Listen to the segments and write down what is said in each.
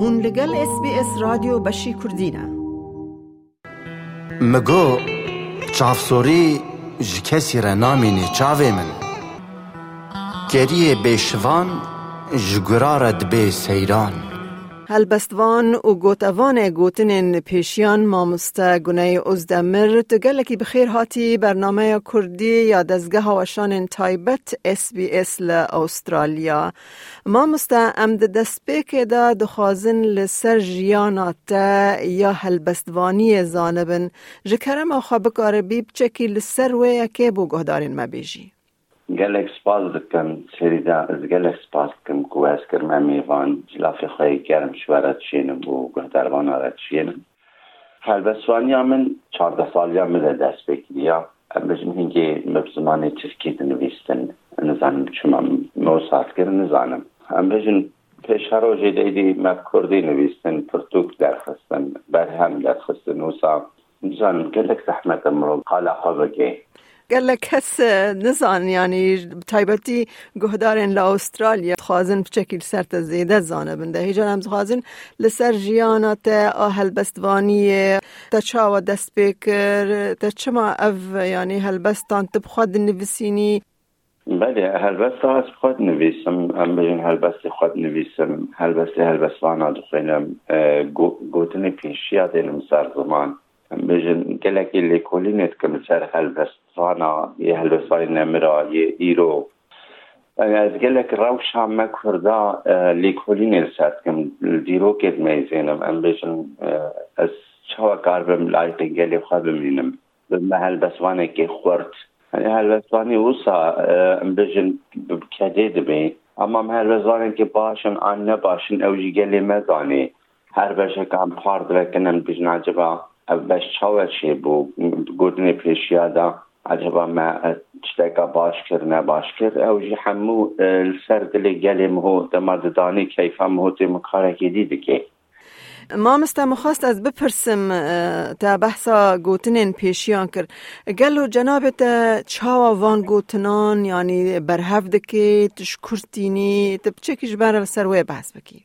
هون لگل اس بی اس رادیو بشی کردینه مگو چافسوری ji kesî re namînî çavê min Geriyê bêşivan ji هلبستوان و گوتوان گوتنین پیشیان مامسته گونه ازدمر تگلکی بخیر هاتی برنامه کردی یا دزگه هوشان تایبت اس بی اس استرالیا مامسته امد دست که دا دخوازن لسر جیانات یا هلبستوانی زانبن. جکرم خواب عربی بچکی لسر وی که بو گهدارین مبیجی. Gelek spas dikim serîda ez gelek spas dikim ku ez kirim em mêvan cilafê xwe gerim ji we re dişênim û guhdervana re dişênim helbestwaniya min çarde saliya min de dest pê kiriya em bijin hingê me bi zimanê Tirkî dinivîstin nizanim çima me saskirin nizanim em bijin pêşa rojê deydî me Kurdî nivîstin قال کس نزان یعنی تایبتی گهدارن لا استرالیا خوازن بشکل سرت زیده زانه بنده. هیجا هم خوازن لسر جیانات آهل بستوانی تا چاوا دست بکر تا چما اف یعنی هل بستان تبخواد نویسینی؟ بله هلبست از خود نویسم. هم بجن هلبست خود نویسم. هلبست هلبستوانا دخینم گوتن پیشی دلم سر زمان. بجن گلکی لیکولی نیت کم سر هلوستانا یه هلوستانی نمرا یه ایرو از گلک روش هم مکردا لیکولی نیت سر کم دیرو کت میزینم ام بجن از چوا کار بم لایقی گلی خواب بمینم به محل بسوانه که خورد. یعنی هلوستانی اوسا ام بجن کده دبی. اما هلوستانی که باشن آن نباشن اوجی گلی مدانی هر بشه کم پارد کنن بجن عجبه her beşekan par divekinin bijin acaba بەش چاوەچێ بۆ گوتنێ پێشیادا عجبا ما تشتێکا باش کرد. نەباش کرد ئەوژی هەموو سەر دلێ گەلێ مهۆ دەماددانی کەیفا مهۆتێ مکارێکی دی دکێ مامستا مخواست از بپرسم تا بحثا گوتنین پیشیان کرد. گلو جنابت چاوا وان گوتنان یعنی برهف دکی تشکرتینی تبچه کش بر سروی بحث بکی؟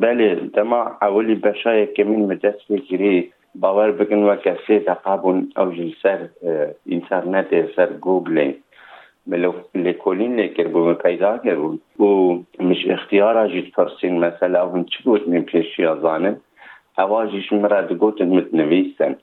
بله دما اولی بشای که من مدست بگیری باور بکن و کسی تقابون او سر اینترنت سر گوگل لکولین لیکر بو پیدا کرون و مش اختیار اجید پرسین مثلا اون چی بود من پیشی ازانه اواجیش مرا دگوتن متنویستن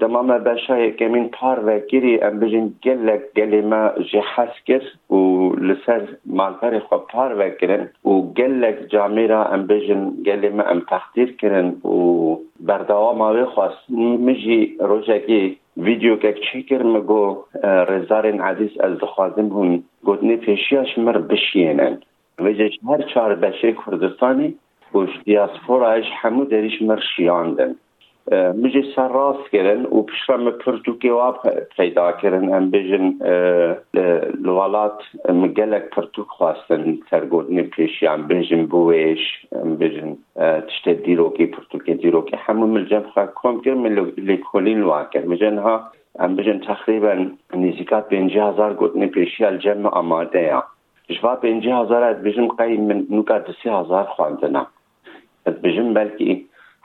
دمام بشای کمین پار و گیری ام بجین گلک گلیما جی حس کر و لسر مالپر خو پار و کرن و گلک جامیرا ام بجین گلیما ام تقدیر کرن و بردوام آوی خواست. مجی روژگی ویدیو که چی کر مگو رزارین عزیز از دخوازم هون. گوتنی پیشیاش مر بشینن. وجهش هر چهار بشری کردستانی و دیاسپوراش همو دریش مر شیاندن. سراس كرن وبشرم برتوكي واب پیدا کرن ام بجن الولات مجلك برتوك خواستن سرگودني پیشی ام بجن بويش ام بجن تشت ديروكي برتوكي ديروكي همو ملجم خواه كوم كر من لكولين واكر مجن ها ام بجن تقريبا نزيكات بينجي هزار گودني پیشی الجمع آماده یا جوا بينجي هزار اد بجن قيم من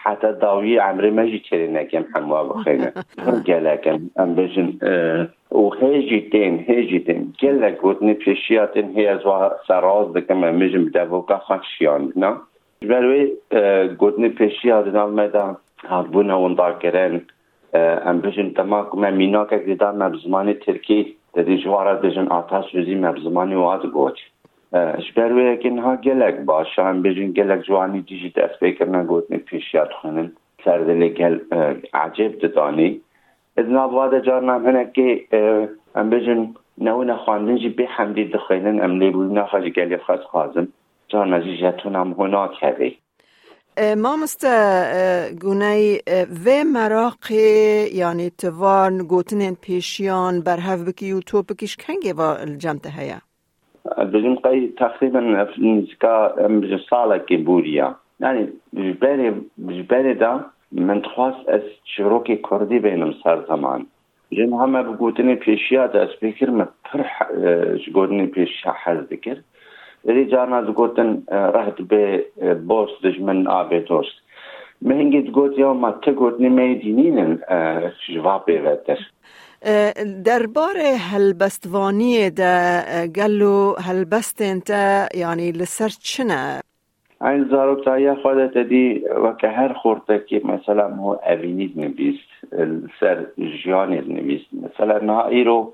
نوكا دسي هزار خواندنا اد بجن بلكي حتى داوي عمري ما جيت نكم حموا بخينا قالكم ام بجن وهيجيتين هيجيتين قالك ودني بشياتين هي زوا سراز دكم مجم دافوكا خاشيان نا بلوي قدني بشيات نال ميدا هربونا ونداكرين ام بجن تماك ما ميناك ديدان مبزماني تركي تدي جوارا دجن آتاش وزي مبزماني واد گوچ. شبر و یکی نها گلگ باش شاهم بجن گلگ جوانی دیجی دست بکرنا گوت می پیش یاد خونن گل عجب دانی. از نابواد جار نام هنه که هم بجین نو نخواندن جی بی حمدی دخونن ام لیبو نخواد گلی خواست خوازن جار نجی جتون هم هنا کهوی ما مست گونه و مراق یعنی توان گوتنین پیشیان بر هفت بکی یوتوب بکیش کنگی با جمت هیا؟ بجم قي تقريبا نزكا سالة كبوريا يعني جبالي جبالي دا من تخواس از شروكي كردي بينم سر زمان جن همه بگوتنی پیشیا دا از بکر ما پر جگودنی پیشیا حز دکر ری جانا گوتن رهت به بوس دجمن آبه دوست مهنگید گوت یا ما تگوت نمی دینین جواب بیوتر دربار هلبستوانی ده گلو هلبست انت یعنی لسر چنه؟ این زاروکتایی خودت دی و که هر خورده که مثلا مو اوینید نبیست سر جیانید نبیست مثلا نهایی رو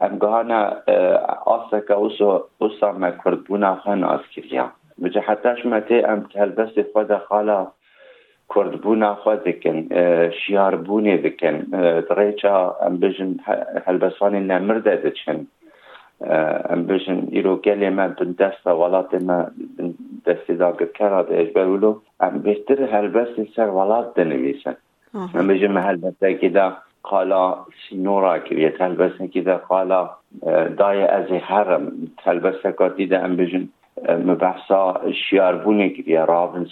امگاهانا آسکا اوسو اوسا ما کردبونا خان آس کریا. بجا حتاش مته ام تلبس خود خالا کردبونا خود دکن شیاربونی دکن ریچا ام بجن هلبسانی نمرده دچن. ام بجن ایرو گلی ما بن دست ولات ما دستی داگر کرا ده اجبرولو ام بهتر هلبس سر ولات دنویسن. ام بجن هلبسه که دا قالا سینورا کریه هلبسه که دا قالا دای از حرم هلبسه که دیده ام بجن مبحثا شیاربونی کریه رابن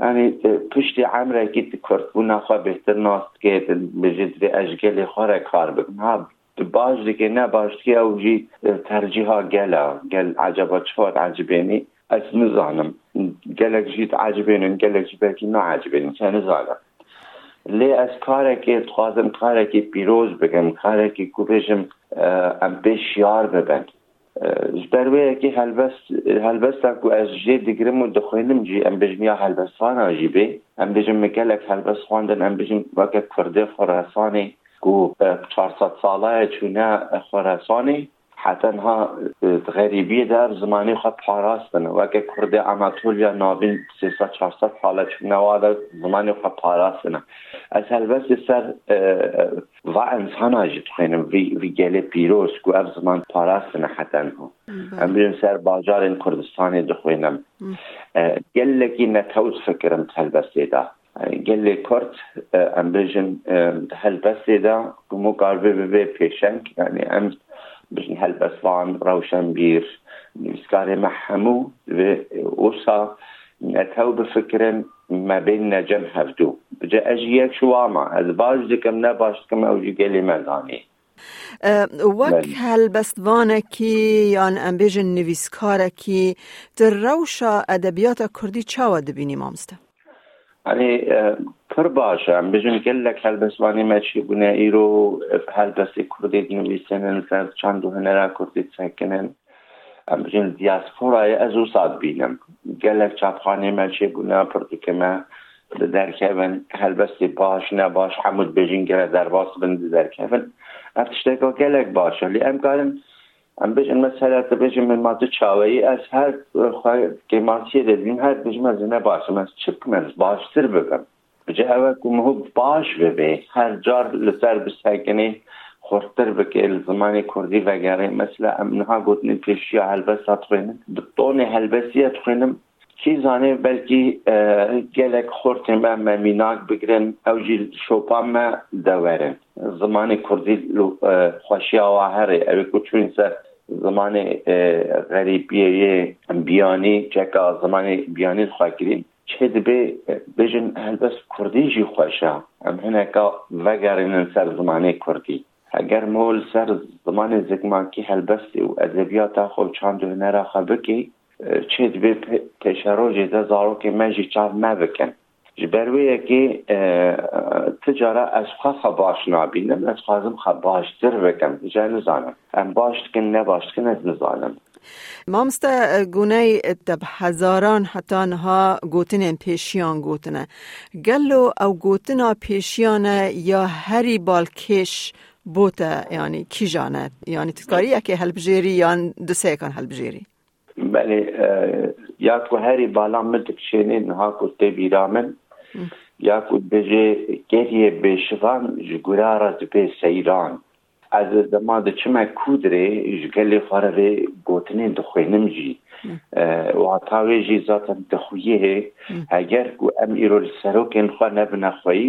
يعني پشتی عمره کرد بونا خواه بهتر ناست که بجد اجگل خواه کار بکن ها باش دیگه نه باش که او جی ترجیح گلا گل عجبا چفات عجبینی؟ از نزانم. گلک جید عجبینن گلک جی بلکی نه عجبینی. چه نزانم. لی از کاره که خوازم کاره که پیروز بگم کاره که کوبشم ام بشیار ببند. بروی که هلبست هلبست کو از جی دیگرم و دخوینم جی ام بجمیا هلبستان آجی بی ام بجم مکلک هلبست خواندن بجم وقت کرده خراسانی کو 400 ساله چونه خراسانی حتی ها غریبی در زمانی خود پاراستن و که کرد اماتولیا نابین 300 400 ساله چونه واده زمانی خود پاراستن از هلبست سر و انسان آجید خینم وی, وی گل پیروز کو اب زمان پاراستن حتی ام بیم سر باجار این کردستانی دخوینم. گلکی نتوز فکرم هلبسته ده گل کرد ام بجن هلبسته ده گمو قاربه به پیشنگ. یعنی ام بجن هلبسوان روشن بیر نویسکار محمو و اوسا. نتو بفكرن ما بين نجم هفدو بجا اجي يك شواما. از باش دكم نباش دكم او جي قلي مداني وەک هەلبەستوانێکی یان ئەمبێژن نویسکارێکی در ڕەوشە ئەدەبیاتە کوردی چاوە دەبینی مامستە يعني پر باشه. بجون گل لک هل بسوانی ما بونه ای رو هل بسی کردید نویسنن سر چند و هنرا کردید سکنن. ام دیاز دیاسپورای از او ساد بینم. گل لک چاپخانی ما چی بونه پر دکمه در کهون هل بسی باش نباش حمود بجون گره در باس بند در کهون افتشتگا گل لک باشه. لی ام کارم ام بجون مثلا بجون من ماده چاوهی از هر خواهی که ماتیه دیدیم هر بجون از نباشم از چک از باشتر بگم. بجه اوه کم هو باش ببه هر جار لسر بسکنه خورتر بکه زمان کردی وگره مثلا امنها گوتنی پیشی هلبس اتخوینم بطون هلبسی اتخوینم کی زانه بلکی گلک خورتم من میناک بگرن او جیل شوپا ما دورن زمان کردی خوشی آوه هره اوی کچون سر زمان غریبیه بیانی چکا زمان بیانی خواهی چه دبی بجن هلبس کردی جی خوشه ام هنکا وگرین سر زمان کردی. اگر مول سر زمان زگماکی هلبستی و ادبیات خود چند هنر خبکی چه دبی پیشروجی ده زارو که مجی چار مبکن جبرویه که تجاره از خواه باش نابینم از خوازم خواه باشتر بکم. جای نزانم. ام باشت کن نباشت کن از مامست گونه دب هزاران حتی نها گوتن پیشیان گوتنه. گلو او گوتنا پیشیان یا هری بالکش بوته یعنی کی جانه؟ یعنی تکاری یکی هلبجیری یا دو سه کن هلبجیری؟ بله یا کو هری بالا مدک شینی نها کو تبیرامن یا کو بجه گریه بشوان جگورارا دبه سیران. از دما د چما کودره جګلې خورې ګوتنې د خوینم جی و تاوی جی ذات د خویه اگر کو ام ایرو سروکن خو نه بنخوی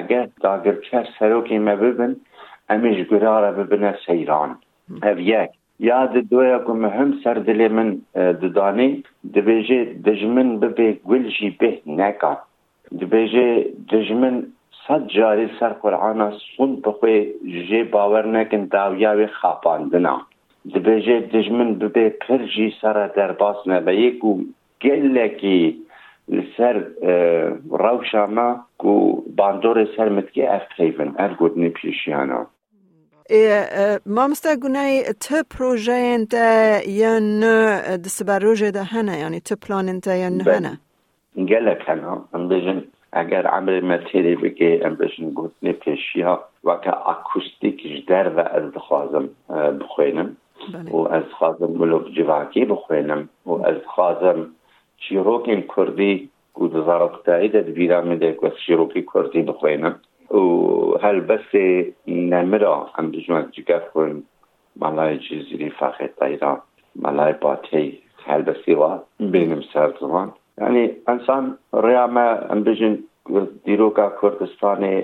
اگر داگر چر سروکن ما ببن امیش گراره ببنه سیران او یک. یاد دویا کو مهم سر دل من ددانی دبیجه دجمن ببه گل جی به نکا دبیجه دجمن صد جاری سر قرآن سون بخوی جی باور نکن داویاوی خاپاندنا دبێژێ دژمن ببێ پرژی سرە دەرباس نەبە یەک و gelekî li ser rewşama ku bandorê ser mitke ev teyvin er gotinê pêşiyana مامستا گونای ت پروژه انت یا نه دسبروژه ده هنه یعنی ت پلان انت یا نه هنه gelek hena em bêjin eger emrê me têrê bike em bêjin gotinê pêşiya weke akustîk ji derve ez dixwazim bixwênim û ez dixwazim milov civakî bixwênim û ez dixwazim شیرۆکین کوردی و دزارەتایی دەدبیرا من دەکوەس شیرۆکی کوردی بخوێنم و هەلبەسێ نەمرا ئەم دژوان جگەف بوون مەلای جزیری فاخێتایرا مەلای باتەی هەلبەسی وا بینم سەر زمان. یعنی انسان ریا ما انبیشن دیروکا کردستانی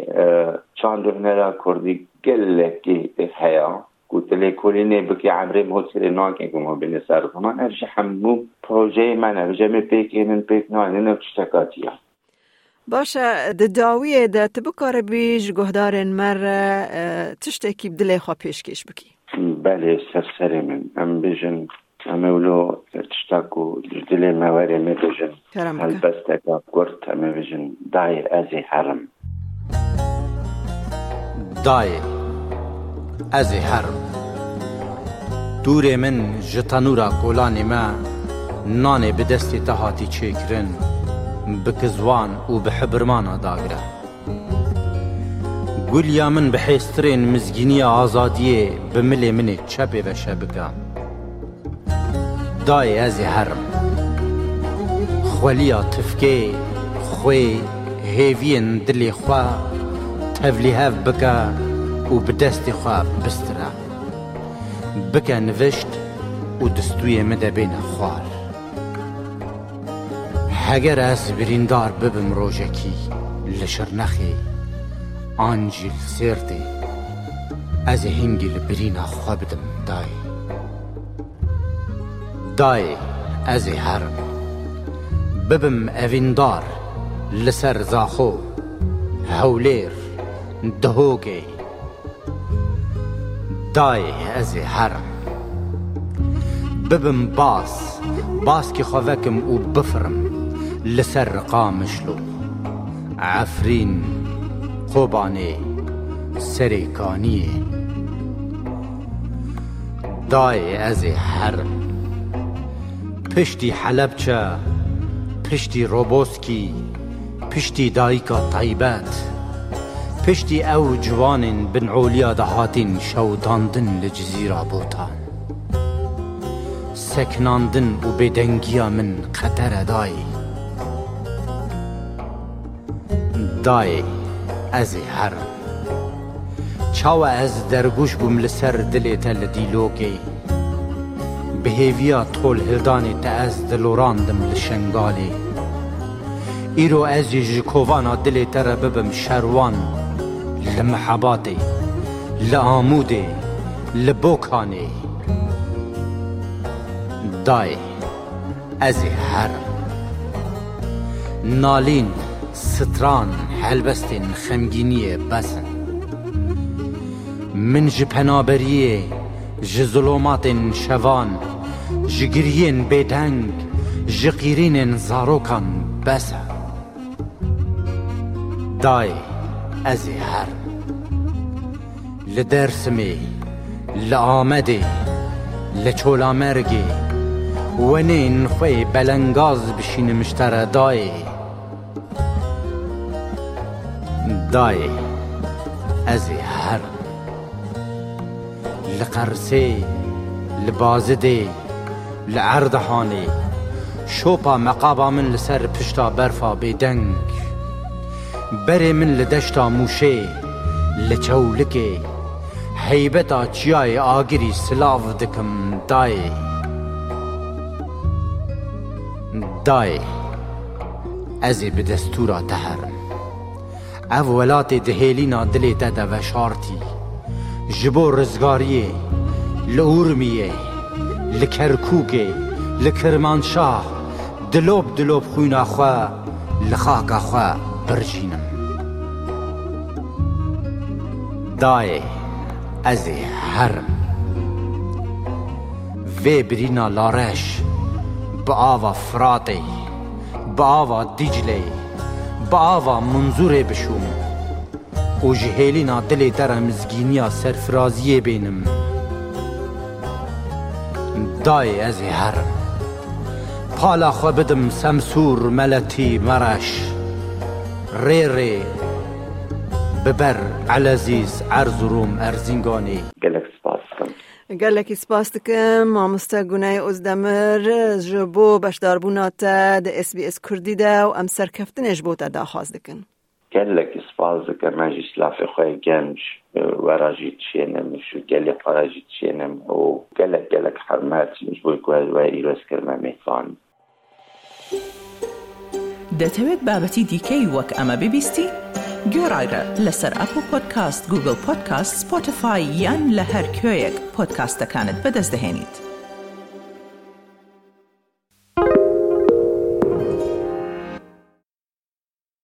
چاندر نیرا کردی گل لکی ایف حیاء کو تلی کولی نی بکی عمری موسیل نوکی کمو بینی سارتونان ارش حمو پروژه من ارش حمو پیک این پیک نوان این او چشکاتی ها. باشا ده داویه ده تبو کار گهدار مر تشتکی بدلی خواب پیش کش بکی. بله سرسری من. ام امرو اعتراکو دیلې ما لري مې د جهان الپست نه کوړ دای ازه حرام دای ازه حرم. دور من جتنورا کولانې ما. نانې به دستي ته چیکرن بګزوان او به برمانه داګره من به سترين مزګينيه ازاديه په ملي مينې شپه و دای از هر خولی آتفکی خوی هیوی اندلی خوا تولی هف بکا و بدست خوا بسترا. بکا نوشت و دستوی مده بین خوار. هگر از بریندار ببم روژکی لشر نخی آنجیل سردی از هنگیل برین خوابدم دایی دای از هر. ببم اوین دار لسر زاخو هولیر دهوگی. دای از هر. ببم باس باس کی خواکم او بفرم لسر قامشلو. عفرین خوبانی سریکانی دای از هر. Piştî helebçe piştî roboskî piştî dayîka taybet پشتی ئەو جوانên binعۆلیا دەهاتین شەوداندن لە جززیرا بۆتان سەکناندن و بێدەنگیا من قەتەرە دایی دایێ ئەزێ هەرم چاوە ئەز دەرگوش بووم لەسەر دلێتە لە دیلۆکێ بهێویا تۆل هێدانێتە ئەس دلۆراندم لە شنگالێ ئیرۆ ئەزی ژ کۆڤانە دلێتەرە ببم لە ئامودێ لە بۆکانێ دای ئەزێ هەرم نالین ستران هەلبەستێن خەمگینیە بەسن من ji qîrînên zarokan جگرین بدنگ جگرین زاروکان بس دای از هر. لدرس می لآمدی لچولا مرگی ونین خوی بلنگاز بشین مشتر دای. دای از هر. لقرسی لبازدی. لردهانی شوپا مقابا من لسر پشتا برفا بیدنگ بری من لدشتا موشه لچولکی حیبتا چیای آگری سلاف دکم دای دای ازی به دستورا تهرم او ولات دهیلی نا دلی تا جبو رزگاریه لعورمیه dilop dilop xwîna xwe li xaka xwe birjînim Dayê ez ê herim وی برینا لارش با آوا فراتی با آوا دیجلی با آوا منظور بشوم. و جهیلینا دلی در مزگینیا سرفرازیه بینم. دای از هرم پالا خو بدم سمسور ملتی مرش ری ری ببر علازیز عرض روم ارزینگانی. گلک سپاس کم گلکی سپاس دکم مامستا گونه ازدمر جبو بشدار بوناتا. ده اس بی اس کردی ده و ام سرکفتنش بوتا دا خواست دکن gelek spaz dikim me jî silafê xwe genc wera jî çênim şu gelê para jî çênim û gelek gelek hermet ji bo ku we îrozkirme mêfan دەتەوێت بابەتی دیکەی وەک ئەمە ببیستی؟ گۆڕایرە لەسەر ئەپ و پۆدکاست گوگل پۆدکاست سپۆتفاای یان لە هەر کوێیەک پۆدکاستەکانت بەدەستدەێنیت.